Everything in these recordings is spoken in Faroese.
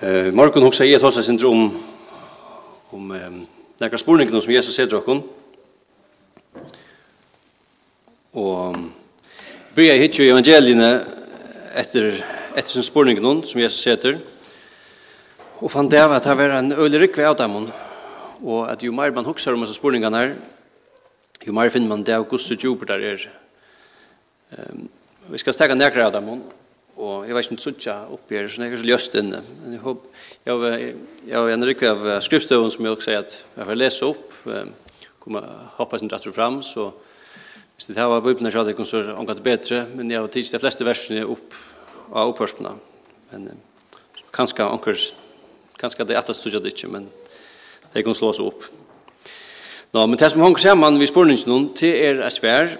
Eh, Markon hugsa eg tosa syndrom om um, nakra spurningar som Jesus setur okkum. Og byrja hitt jo evangeliene etter etter sin spurning noen som Jesus setur. Og fann det at det var en øyelig rykve av dem. Og at jo mer man husker om disse spurningene her, jo mer finner man det av hvordan djuper der er. Um, vi skal stekke nekra av dem og jeg vet ikke om det suttja oppi her, så jeg er så ljøst inne. Men jeg håper, jeg har jeg var en rikve av skriftstøven som jeg også sier at jeg får lese opp, kom jeg hoppa sin rettur fram, så hvis det her var bøypene så hadde jeg så omgat det bedre, men jeg har tidsi de fleste versene opp av opphørspene. Men kanskje anker, kanskje det er etter studja ikke, men det kan slå seg opp. Nå, men det som honker sammen vi spurningen, det er svær,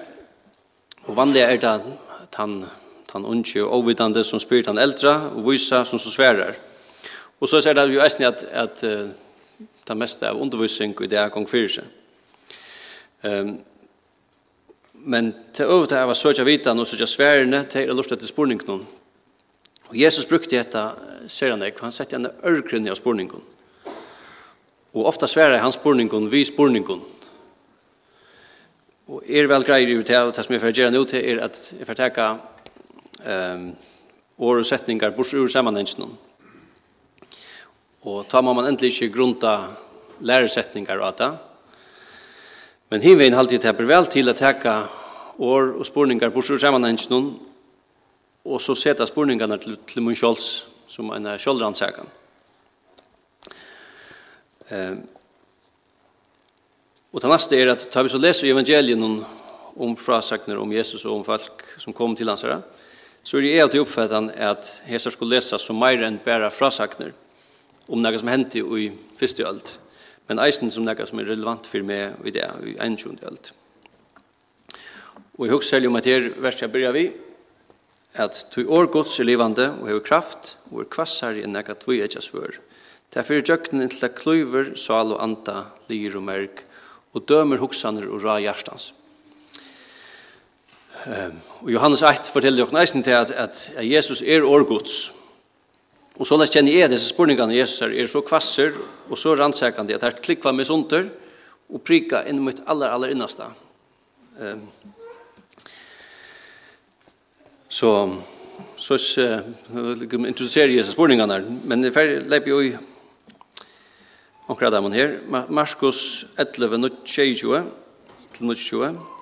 og vanlig er det at han han unge og ovidande som spyrir han eldra og vysa som så sverar. Og så er det jo eisne at, at uh, det meste av undervisning i det er gong fyrir seg. Um, men til øvd er å søkja vitan og søkja sværene til å lusta til spurningen. Og Jesus brukte dette, ser han ikke, han sette en ørgrunn av spurningen. Og ofta sværer han spurningen vi spurningen. Og er vel greier i det, og det som jeg får gjøre nå til er at jeg får teka um, og setningar bors ur samanhengen. Og ta man man endelig ikke grunta læresetningar av det. Men hinvein halvtid tepper vel til å teka år og spurningar bors ur samanhengen, og så seta spurningarna til, til mun sjolds, som en Ehm. Um, og det neste er at tar vi så leser evangelien om, om frasagner om Jesus og om folk som kom til hans herre, så er det alltid oppfattan at hesar skulle lese så mer enn bare frasakner om noe som hendte i første ølt, men eisen som noe som er relevant for meg i det, i enskjønne ølt. Og jeg husker selv om at her verset jeg begynner vi, at du år gods er livande og hever kraft og er kvassar i noe tvoi etkja svør. Derfor er djøkken til at kløyver, sal og anta, lir og merk, og dømer hoksaner og ra hjertans. Um, og Johannes 1 forteller dere næsten til at, at Jesus er årgods. Og så lest kjenner jeg disse spurningene Jesus er, er så kvasser og så rannsekende at her klikva med sunter og prika inn mot aller, aller innaste. Um, så så uh, introducerer Jesus spurningene men det fer leip jo i omkring dem her. Markus 11, 22 til 22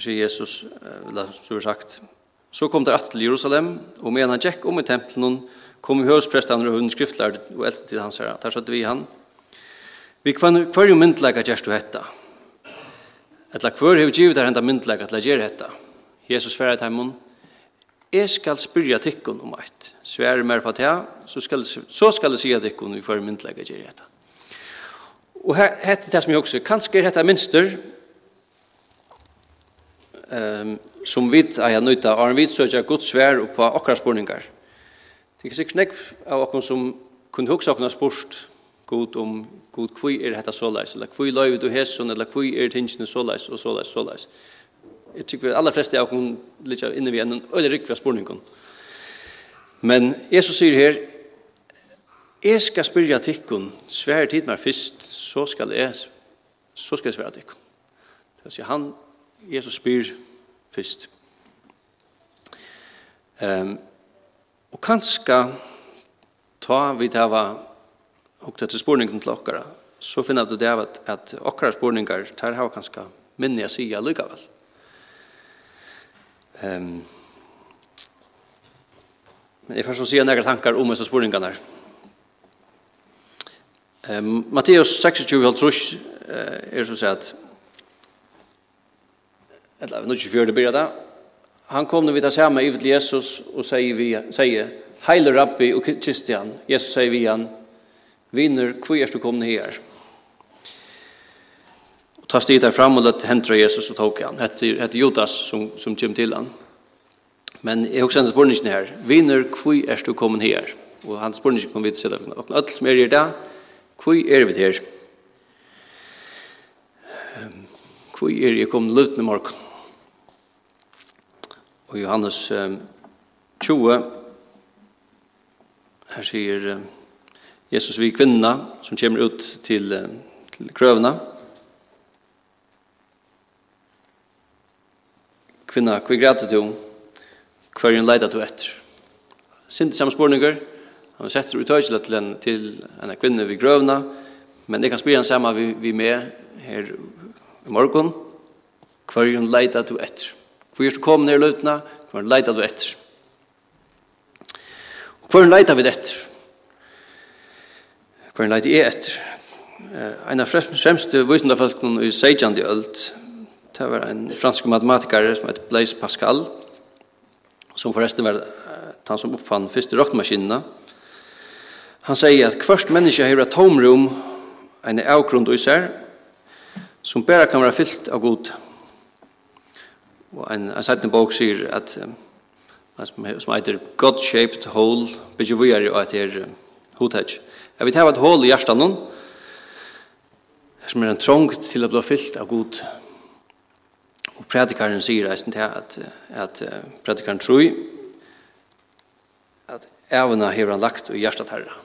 sier Jesus, eller så er sagt, så kom det til Jerusalem, og medan han gikk om i tempelen, kom høvsprestene og hun skriftlærd og eldte til hans herre. Der satte vi han. Vi hver jo myndleika gjerst du hetta. Etla hver hev givet her enda myndleika til å gjere hetta. Jesus sverre til heimun, Jeg skal spyrja tikkun om eit. Svære mer på det, så skal, så skal jeg sige tikkun vi får myndleika gjere hetta. Og hette det som jeg også, kanskje er hetta minster, um, som vi eier nøyta, og vi søker godt svær på akkurat spurningar. Det er sikkert nekv av okken som kunne hukse okken spurt god om god kvui er dette såleis, eller kvui løy du hesson, eller kvui er tingene såleis, og såleis, såleis. Jeg tykker vi aller fleste av okken litt av inne vi enn en øyne rikve spurningen. Men Jesus sier her, jeg skal spyrja tikkun, svær tid meg fyrst, så skal jeg, så skal jeg svære tikkun. Det vil si, han Jesus spyr først. Ehm um, og kanska ta vi hava og til spurningen til okkara, så finner du det av at, at okkara spurningar tar hava kanska minni a sige lykkavel. Ehm um, men jeg får så sige några tankar om disse spurningarna. Ehm um, Matteus 26, 26 trus, er så sier eller nu 24 blir det. Han kom nu vid det samma i til Jesus och säger vi säger Heile Rabbi och Kristian. Jesus säger vi han vinner kvärst och kommer här. Och tar stig der fram och lät hentra Jesus och tog han. Det heter Judas som som kom till han. Men jag også ända spårningen här. Vinner kvärst och kommer här. Och han spårningen kommer vid sig där. Och alt som er i där. Kvärst är vi här. Hvor är jeg kommer løtende morgen? Og Johannes 20, her sier Jesus vi kvinna som kommer ut til, til krøvene. Kvinna, hva græter du? Hva er leida du etter? Sint samme spårninger. Han setter uttøysel til en, til en kvinne vi grøvene. Men det kan spyr han samme vi, vi med her i morgen. Hva er leida du etter? Hvor er kom ned i løtene, hvor leita du etter. Og hvor leita vi etter? Hvor leita jeg etter? En av fremste visndafolkene i Seidjandi Ølt, det var en fransk matematiker som heter Blaise Pascal, som forresten var han som oppfann første rockmaskinene. Han sier at hvert menneske har et tomrum, en avgrunn og især, som bare kan være fyllt av god. Og en, en sættende bok sier at um, som, heter God-shaped hole bygger vi er at det er hotage. Jeg vil hava et hål i hjertet noen som er en trång til å bli fyllt av god. Og predikaren sier eisen til at, at predikaren tror at evna har han lagt i hjertet herre.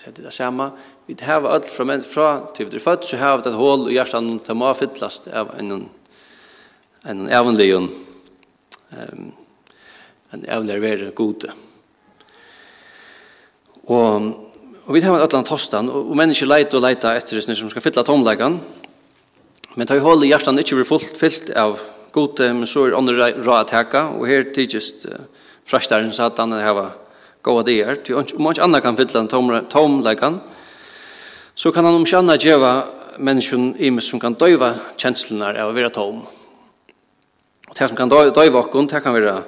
Så det er det samme. Vi hava alt fra menn fra til vi er født, så har vi et hål i hjertet noen til må fyllast av en noen en evnlig um, en evnlig være gode. Og, og vi tar med Atlant Tostan, og, og mennesker leiter og leiter etter det som skal fylla tomleggene, men tar i håll i hjertan ikke blir fullt fyllt av gode, men så er andre råd at heka, og her tidsist uh, frastaren satan at heva goa dier, til om ikke anna kan fylla tomleggene, så kan han om ikke anna djeva menneskjon imes som kan døyva kjenslene av å være tom. Og Og det som kan døy vakken, det kan være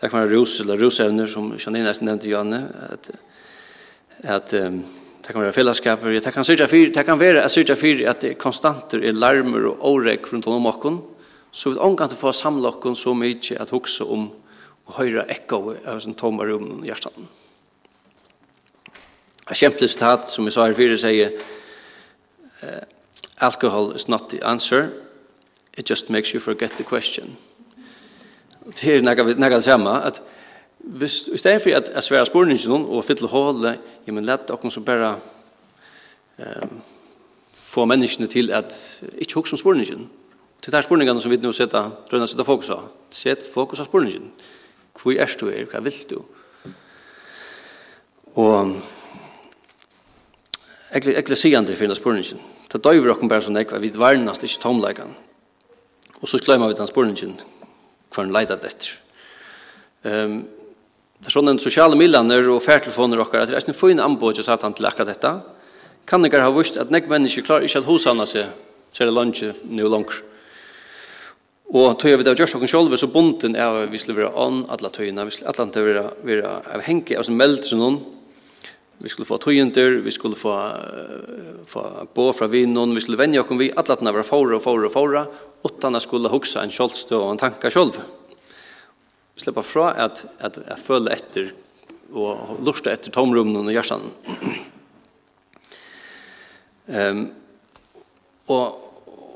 det kan være rus eller rusevner, som Janine nesten nevnte Janne, at, at um, det kan være fellesskaper, det kan, syrja fyr, det kan være at syrja fyr at det konstanter er larmer og årek rundt om okken, så vi omgang til å få samle okken så mye at hukse om og høyre ekko av sin tomma rum i hjertan. Et kjempelig sitat som vi sa her fyrir sier, alcohol is not the answer, it just makes you forget the question. Det er nekka det samme, at hvis, i stedet for at jeg sværer spørningen og fyller hålet, ja, men lett dere som bare um, få menneskene til at ikke hukse om spørningen. Til de spørningene som vi nå setter, drønner sette fokus av. Sett fokus av spørningen. Hvor er du er? Hva vil du? Og jeg vil si han det for denne spurningene. Det døyver dere bare sånn, vi varnast ikke tomleggene. Og så glemmer vi den spørningen hver en leid av dette. Um, det er sånne sosiale millaner og færtelefoner okkar, at det er en fin anbåd til satan til akkurat dette. Kan ikke ha vist at nek mennesker klarer ikke at hosana seg, så er det lunge nu langer. Og tog vi det av gjørs okken sjolve, så bonden er vi skulle være an, alle tøyene, vi skulle atla tøyina, vi skulle atla som vi skulle vi skulle vi skulle Vi skulle få tøyender, vi skulle få, få bo fra vinnån, vi skulle vende oss vi, alle at var fåre og fåre og fåre, utan at skulle huske en kjølstå og en tanke selv. Vi slipper fra at, at jeg føler etter og lurer etter tomrummen og hjertan. um, og,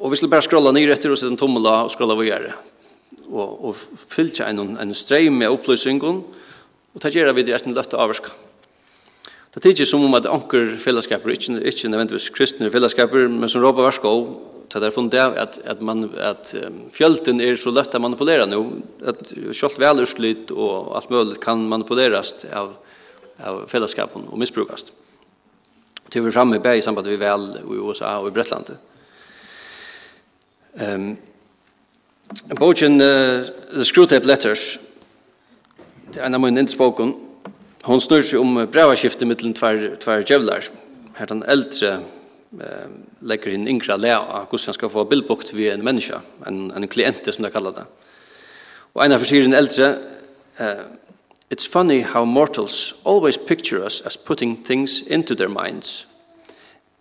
og vi skulle bare skrolla ned etter og sette en tommel og skrolla hva gjøre. Og, og fylte en, en streim med opplysningen, og det gjør vi det resten løtt å avvarska. Det tidsi som om at anker fellesskaper, ikke, ikke nødvendigvis kristne fellesskaper, men som råpa varsko, det er funnet av at, at, man, at fjölten er så lett å manipulera nå, at kjølt velurslitt og alt mulig kan manipuleras av, av fellesskapen og misbrukast. Det er vi framme i bæg i samband med vel i USA og i Bretland. Um, Bogen uh, The Screwtape Letters, det er en av mine innspåkene, hon snur sig om brevaskiftet mellan tvär tvär jävlar. Här den äldre eh lägger in inkra lära hur ska få bildbukt vi en människa, en en klient som de kallar det. Och en av den äldre eh It's funny how mortals always picture us as putting things into their minds.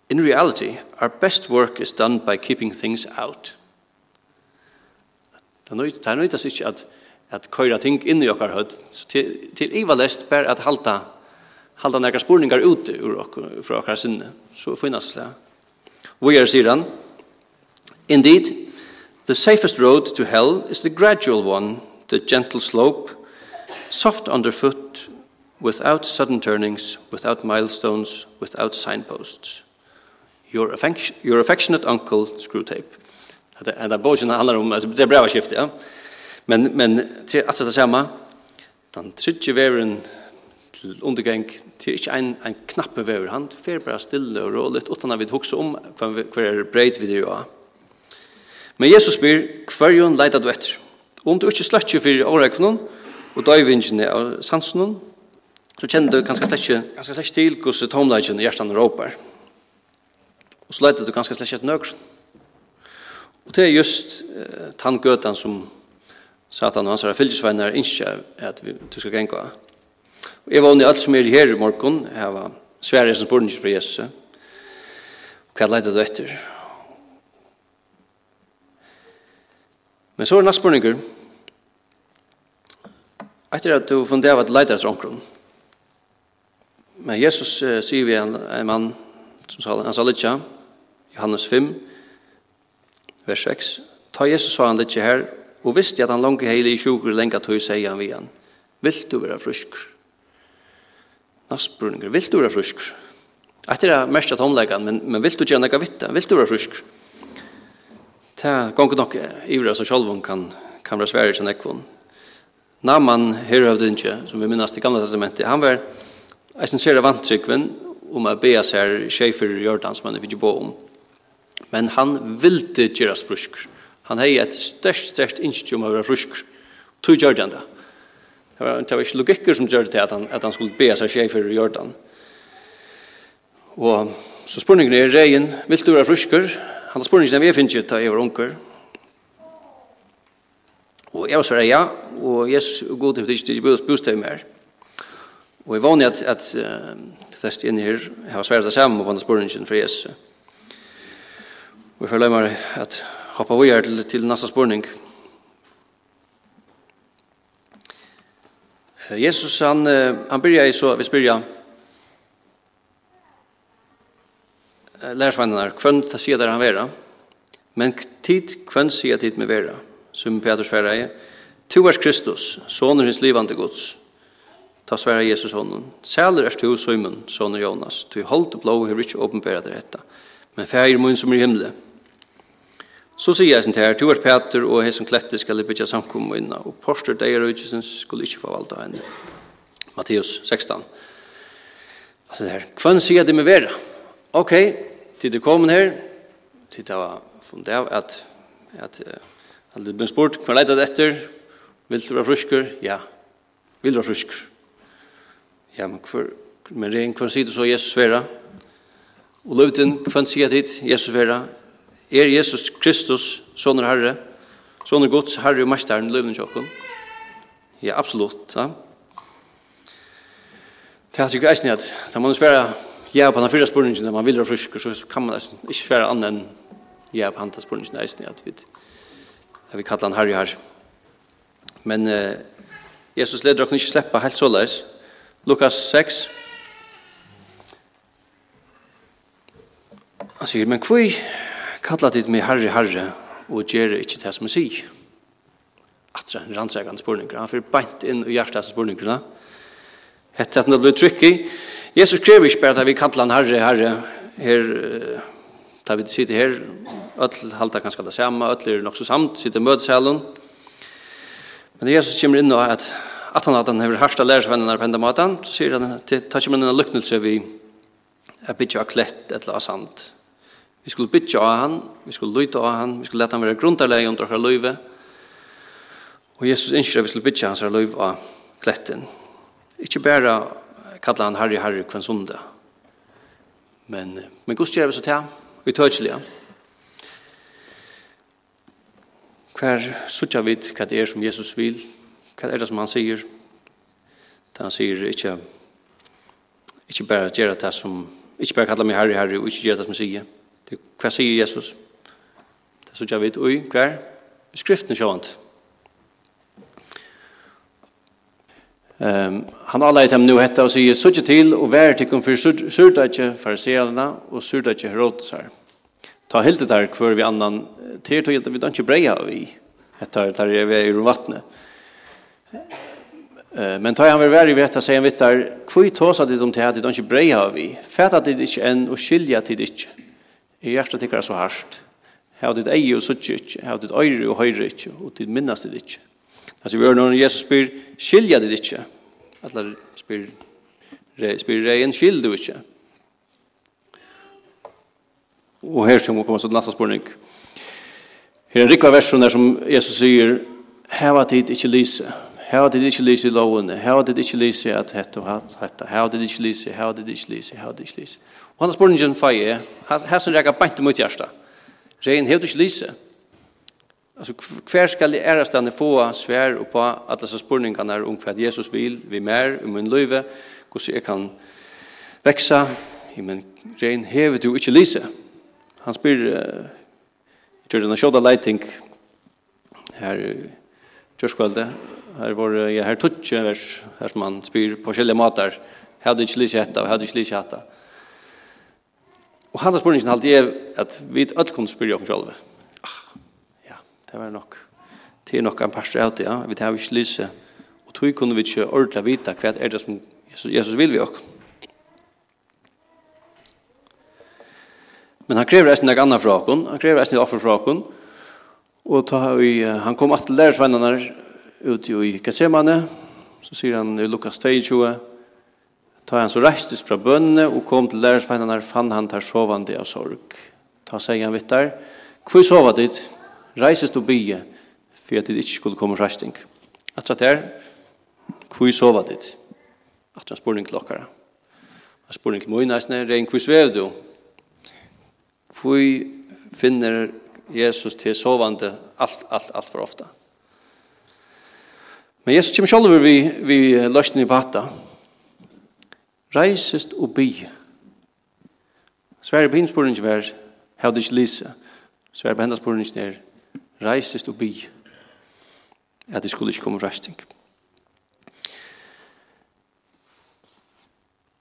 In reality, our best work is done by keeping things out. Det er nøyt, det er nøyt at at køyra ting inn i okkar hødd, til, til Iva lest ber at halda, halda nekka spurningar ute ur okkar, fra okkar sinne, så finnast det. Vi er, sier han, Indeed, the safest road to hell is the gradual one, the gentle slope, soft underfoot, without sudden turnings, without milestones, without signposts. Your, affection, your affectionate uncle, Screwtape. Det er bogen handlar om, det er brevskiftet, ja. Men, men til at det samme, den tredje veveren til undergang, til ikke en, en knappe vever, han fer bare stille og råligt, utan at vi hukser om hva, hva er breit vi det. Men Jesus spyr, hverjon leida du etter? Om du ikke slett for årekvnen, og døyvingene av sansen, så kjenner du ganske slett ikke, ganske slett til hvordan tomleggen i hjertan råper. Og så leida du ganske slett ikke nøkker. Og det er just uh, tanngøten som Satan og hans herre fylgjesvenner innskje at vi, du skal genga. Og jeg var i alt som er her i morgen, jeg var svære som spurning for Jesus, hva leide du etter? Men så er næst spurninger. etter at du funderer at leide etter omkron, men Jesus uh, sier vi en, en mann, som sa, han sa litt, Johannes 5, vers 6, ta Jesus sa han litt her, og visste at han langt heile i sjukur lenga tog seg han vi han vil du være frusk Nassbrunninger, vil du være frusk Etter det er mest at omleggen men, men vil du gjerne ikke vite? vil du være frusk Ta gongen nok ivra som sjolvun kan, kan være svære til nekvun Naman herøvdinje, som vi minnes i gamla testamentet, han var Jeg synes jeg er vant om å be seg sjefer i Jordans, men jeg vil ikke bo om. Men han ville gjøres frusk. Han hei et størst, størst innskjum av å være frusk. Tog gjør han det. Det var, det var ikke logikker som gjør det til at han, at han skulle be seg skje for å gjøre det. Og så spurningen er reien, vil du være frusker? Han har spurningen av jeg finner ikke til jeg var unker. Og jeg svarer ja, og Jesus er god til at jeg ikke bostøy mer. Og jeg var vanlig at, at uh, de fleste inne her har svært det samme på denne spurningen for Jesus. Og jeg føler meg at hoppa vi til, til neste spørning. Jesus, han, han byrja i så, vi spyrja, lærersvennene, hvem ta sier der han vera, men tid, hvem sier tid med vera, som Peter sverre er, Tu er Kristus, soner hins livande gods, ta sverre Jesus honom, sæler er tu, Simon, soner Jonas, tu holdt blå, hver ikke åpenbæra det retta, men fægir mun som er i himmelen, Så sier jeg sånn til her, «Tu er Peter, og hei som klette skal jeg bytja samkomme inn og porster deg og ikke skulle ikke få valgt av henne.» Matteus 16. Altså det her, «Kvann sier det med vera?» Ok, til det kom her, til det var funnet av at, at alle ble spurt, «Kvann det etter?» «Vil du være frusker?» «Ja, vil du være frusker?» «Ja, men hver, men rein, kvann sier du så Jesus vera?» Og løvden, kvann sier det Jesus vera?» er Jesus Kristus, soner Herre, soner Guds Herre og Mesteren, løvende tjokken? Ja, absolutt. Ja. Det er sikkert eisen at da man svære ja på den fyrre spørningen, man vil være frisk, så kan man eisen ikke svære annet enn ja på den spørningen eisen at vi, at vi kallar han Herre her. Men uh, Jesus leder dere ikke slippe helt så leis. Lukas 6. Han sier, men hvor Kalla dit meg herre, herre, og gjere ikkje det som jeg sier. en rannsagan spurningar, han fyrir beint inn og hjertet av spurningarna. Etter at han blir trykk. Jesus krever ikke bare at vi kallar han herre, herre, her, da vi sitter her, öll halda ganske det samme, öll er nok så samt, sitter møtesalen. Men Jesus kommer inn og at at han at han har harsta lærersvennerne på enda måten, så sier han til, tar ikke man en luknelse vi er bygge av klett eller annet sant, Vi skulle bytja av han, vi skulle lyta av han, vi skulle leta han være grundarleie under okkar løyve. Og Jesus ønsker at vi skulle bytja hans løyve av kletten. Ikke bare kalla han Harry Harry kvann sunda. Men, men Guds gjør vi så til, vi tøtselige. Hver sutja vid hva det er som Jesus vil, hva er det som han sier? Da han sier ikke, ikke bare gjøre det som, ikke bare kalla meg Harry Harry og ikke gjøre det som han sier. Hva sier Jesus? Det er så jeg vet, oi, hva er Skriften sjåant. Um, han anleit dem nu hetta og sier, Sutje til og vær til tikkum fyrir surdaitje farisealna og surdaitje herodesar. Ta hildet der hver vi annan, til tog vi da ikke breia vi, hetta er der vi er i vattnet. Men tar han väl i vet att säga vittar, kvui tåsa dit om det här, dit han inte breja av i. Fäta det inte än och skilja dit inte er hjertet tikkere så hardt. Her har ditt eie og suttje ikke, her har ditt øyre og høyre ikke, og ditt minnes ditt ikke. Altså vi hører når Jesus spyr, skilja ditt ikke. Alla spyr, spyr reien, skil du ikke. Og her kommer vi komme til neste spørning. Her er en rikva versjon der som Jesus sier, hava tid ikke lyse, hava tid ikke lyse i lovene, hava tid ikke lyse at hette og hette, hava tid ikke lyse, hava tid ikke lyse, Hava tid ikke lyse. Og han spør ingen fag er, her som rekker bant mot hjärsta. Rein hevde ikke lyse. Altså, hver skal i ærestene få svær og på at disse spørningene er om hva Jesus vil, vi mer, om min løyve, hvordan jeg kan veksa, men rein hever du ikke lyse. Han spyr, jeg tror det er sjåda leiting her i kjørskvalget, her var jeg her tutsi vers, her som han spyr på kjellige matar, hevde ikke lyse hetta, hevde ikke lyse hetta. Og hans spørningen halte jeg at vi alle kunne spyrja oss selv. Ah, ja, det var nok. Det er nok en par av det, ja. Vi tar ikke lyse. Og tog kunne vi ikke ordentlig vite hva er det som Jesus, Jesus vil vi også. Men han krever eisen noe annan fra oss. Han krever eisen offer fra oss. Og ta, vi, han kom at til lærersvennerne ut i Gethsemane. Så sier han i Lukas 22, Ta han så reistes fra bønnene og kom til lærersveinene fann han tar sovande av sorg. Ta seg han vittar, hvor sova dit, reises du bygge, for at det ikke skulle komme reisting. Etter at her, hvor sova dit, at han spurning til okkara. Han spurning til møyneisne, rein hvor svev du, hvor finner Jesus til sovande alt, alt, alt for ofta. Men Jesus kommer selv vi, vi løsning i bata, reisest og by. Sverre på hinsporen var, vær, hevde ikke lise. Sverre på hendas sporen er, reisest og by. At det skulle ikke komme resting.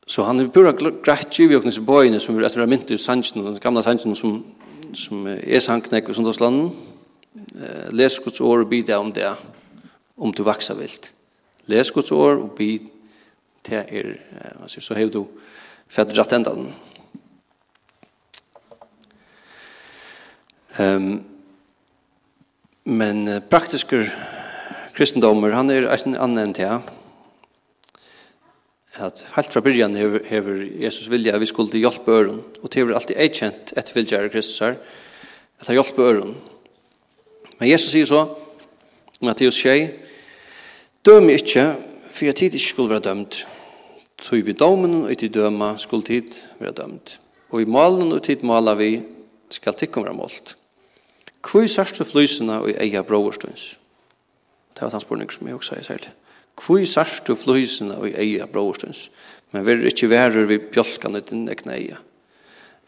Så han er pura greit tjuvi oknes i bøyene som er etter mynt i sannsjen, den gamla sannsjen som, som er sanknek i sundagsland. Les Guds år og bidra om det, om du vaksa vilt. Les Guds år og bidra det er, altså, så har du fett rett enda den. Um, men uh, praktiske kristendommer, han er en annen enn det, at helt fra byrjan hever, hever Jesus vilja at vi skulle hjelpe øren, og det er alltid eikjent etter vilja Kristus her, at han hjelpe øren. Men Jesus sier så, Matteus 6, døm ikkje, for jeg tid ikke skulle være dømt, tog vi domen og tid døma skuld tid være dømt. Og i malen og tid mala vi skal tikkum være målt. Hvor sørst du flysene og eia broverstøns? Det var hans spørning som jeg også sier særlig. Hvor sørst du flysene og eia broverstøns? Men vi er ikke værer vi bjølkene din ekne eia.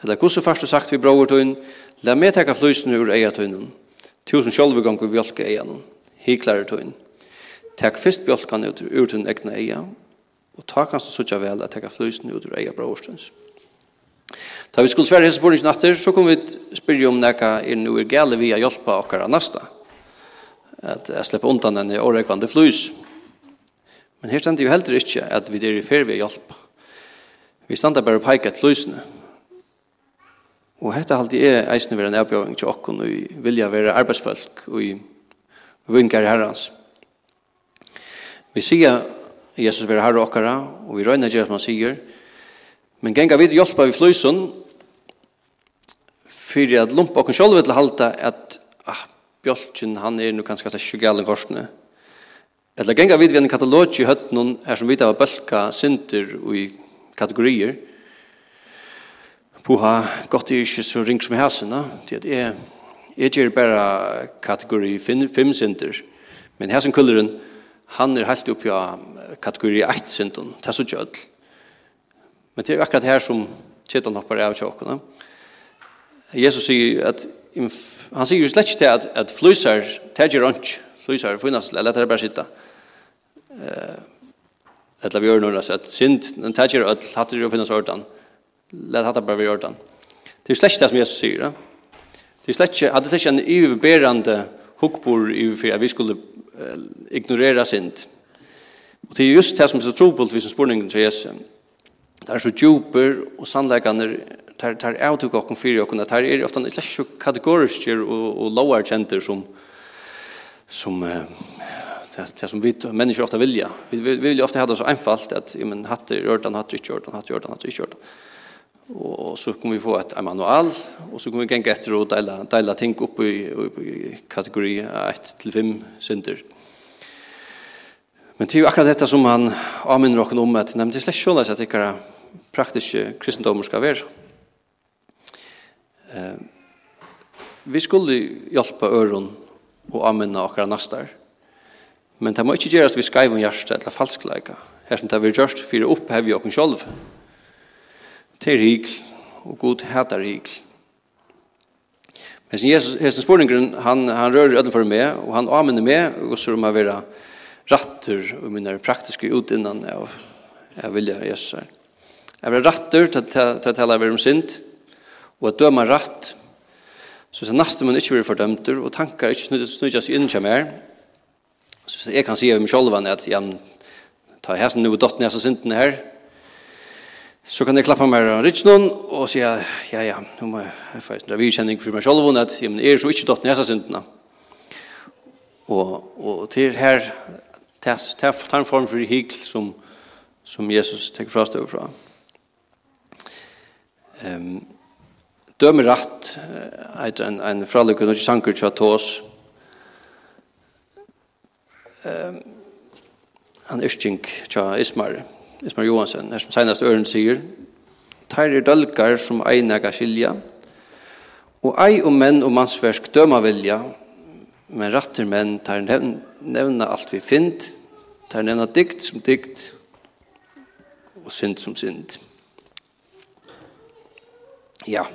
Eller hvordan først du sagt vi brovertøyn, la meg teka flysene ur eia tøynen. Tusen sjølvegang vi bjølke eia noen. Hiklare tøynen. Tek fyrst bjølkene ut ur tøynen ekne eia, Og ta kanskje du sutja vel at teka flysene ut ur eia brorstens. Da vi skulle svære hese borings natter, så kom vi spyrja om nekka er nu er gale vi a hjelpa okkara nasta. At jeg slipper undan enn i årekvande flys. Men her stender jo heller ikke at vi er i fer vi a hjelpa. Vi standa bare peika et flysene. Og hetta alltid er eisne vera en erbjøring til okkon og vilja være arbeidsfolk og i vingar herrans. Vi sier Jesus vera herre okkara, og vi røyna gjør som han sier. Men genga vid hjelpa vi fløysun, fyrir at lumpa okkur sjálf til halda at ah, Bjolkin, han er nu kanskje kanskje kanskje galen korsene. Eller genga vid vi en katalogi i høttnun, er som vi av bølka sinter og i kategorier. Puha, gott er ikke så ring som hæsina, til at jeg, jeg gjør bare kategori fem sinter. Men hæsin kulleren, han er helt oppi av kategori 1 synden, det er så kjødl. Men det er akkurat her som Kjetan hoppar av tjokkene. Jesus sier at han sier jo slett ikke til at, at flysar teger rundt, flysar finnes, eller det er bare sitte. Eller vi gjør noe, at synd, den teger ødel, hatt det jo finnes ordan, let hatt det bare vi ordan. Det er slett ikke det som Jesus sier. Det er slett ikke, hadde det ikke en iverberende hukbor i for at vi skulle ignorera synd. Og det er just det som er så trobult vi som spurningen til Jesus. Det er så djuper og sannleggene tar tar out to go fyrir okkum at er ofta ein slags kategorisk og og lower center som som det det som vi människor ofta vilja. Vi vill ju ofta ha det så enkelt att men hatter örtan hatter inte örtan hatter gjort, hatter inte örtan och så kommer vi få ett manual och så kommer vi gänga etter og dela dela ting upp i, i kategori 1 till 5 synder. Men det er jo akkurat detta som han avminner oss om att nämnt det släck själva sånn at det er praktiska kristendommer ska vara. Eh, vi skulle hjälpa öron och avminne akkurat nästar. Men det må ikke gjøres vi skriver om hjertet eller falskleika. Här som det har vi gjort för å oppheve oss själva til hikl, og god hætar hikl. Men Jesus, Jesus, hesten spurningen, han, han rører öden for meg, og han avminner meg, og så må jeg være rattur, og mine praktiske utinnan av, av vilja Jesus. Jeg vil rattur, til jeg taler om synd, og at døma ratt, så at neste man ikke blir fordømter, og tankar ikke snudjas inn til mer, så jeg kan si av meg sjolvan at jeg tar hæsen nu og dotten så synden her, Så kan jeg klappe meg av Ritsnån og si, ja, ja, nå må jeg få en virkjenning for meg selv, at jeg er så ikke døtt nesa syndene. Og, og til her, tar en form for hikl som, som Jesus tenker fra støv fra. Um, døme rett, eit en, en fralukke, når ikke sanker til å Um, han yrking til Ismaret. Ismar Johansen, er som senast Øren sier, tar er dølgar som einega skilja, og ei om menn og mannsversk døma vilja, men rattir menn tar nevna alt vi fint, tar nevna dikt som dikt, og synd som synd. Ja,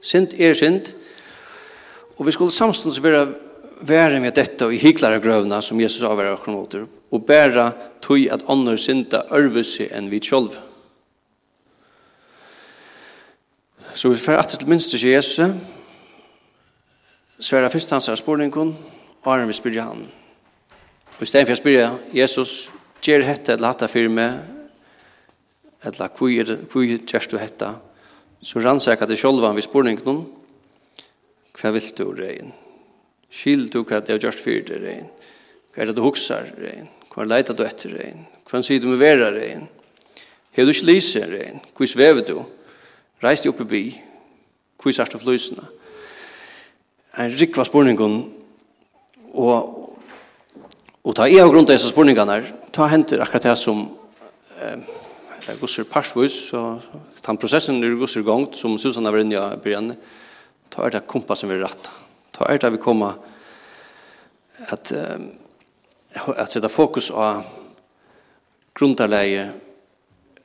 synd er synd, og vi skulle samstånds være være med dette i hyklare grøvna som Jesus avværer oss mot, og bæra tøy at ånder synda ørvelse enn vi sjølv. Så vi fer atter til minste til Jesus, sværa først hans av spurningen, og er vi spyrir han. Og i stedet for å spyrir Jesus, gjer hette eller hatta firme, eller kvui gjerst du hetta, så rannsaka det sjølvan vi spurningen, hva vil du rein? Skil du hva det har gjort for deg regn. Hva er det du hukser regn? Hva er leita du etter regn? Hva sier du med vera regn? Hei du ikke lise regn? Hva svever du? Reis deg opp i by. Hva er du flysene? En rikva spurningun og Og ta i av grunn av disse spurningene her, ta henter akkurat det som eh, det er gusser parsvus, og ta prosessen er gusser gongt, som Susanna var inne i begynnelsen, ta er det kompa vi rattar. Ta er det vi kommer at at sätta fokus på grundarläge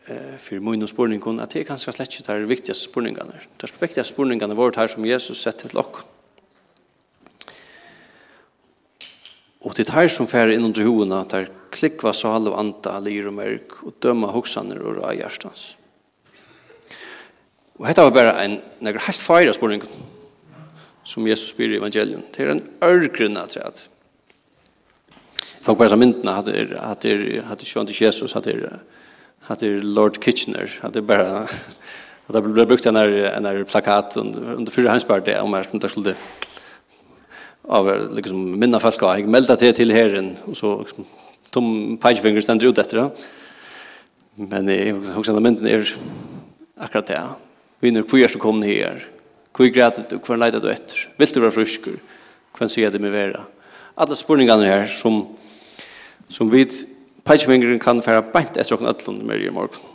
eh för min spårning at att det kanske slett inte är det viktigaste spårningarna. Viktigaste vart her som Jesus sett til lock. Og det her som fär inom det huvudna där klickva så halv anta lir og mörk och döma huxaner og rajastans. Og detta var bara en några helt fyra spårningar som Jesus spyr i evangelion. Det er en ørgrunn at seg at folk bara myndna hade hade hade sjönt till Jesus hade hade Lord Kitchener hade bara hade bara brukt den där en där plakat under förra hemspartiet om här som det skulle av liksom minna folk jag melda till till herren och så liksom tom pekefinger ständer ut efter det. Men jag också den mynden är akkurat det. Vi nu kvar så kom ni här. Kvar grætet du kvar leidet du etter? Vill du vara frisk? Kvar sier det med vera. Alla spurningarna här som som vi peitsvingeren kan fære beint etter åkken ætlund med i morgen.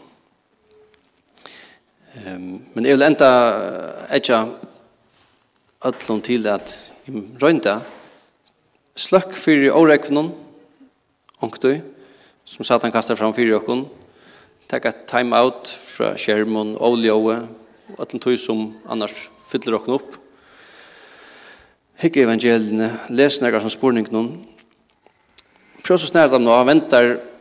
Um, men jeg vil enda etja ætlund til at i røynda sløkk fyrir årekvnen ångtøy som satan kastar fram fyrir åkken takk et time out fra skjermen oljeåe og ætlund tøy som annars fyller åkken opp Hikke evangeliene, les nærkast som spurning noen, prøv så snart nå, ventar, venter,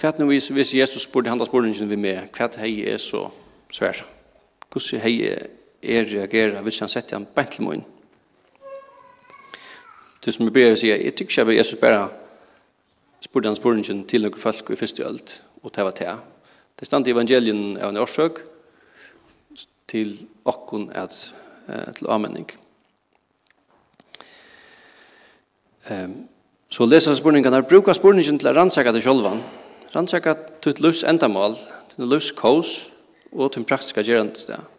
hva er hvis, hvis Jesus spurte han da spørningen vi med, hva er hei er så svær? Hvordan hei er reagerer hvis han setter han bent til munnen? Det som jeg å si, jeg tykker ikke at Jesus bare spurte han spurningen til noen folk i første ølt, og det var det. Det stand i evangelien av en årsøk til okkon at til avmenning. Ehm um, Så lesa spurningene her, bruka spurningen til å rannsaka det sjølvan, rannsaka til livs endamål, til livs kås og til praktiska gjerandestegn.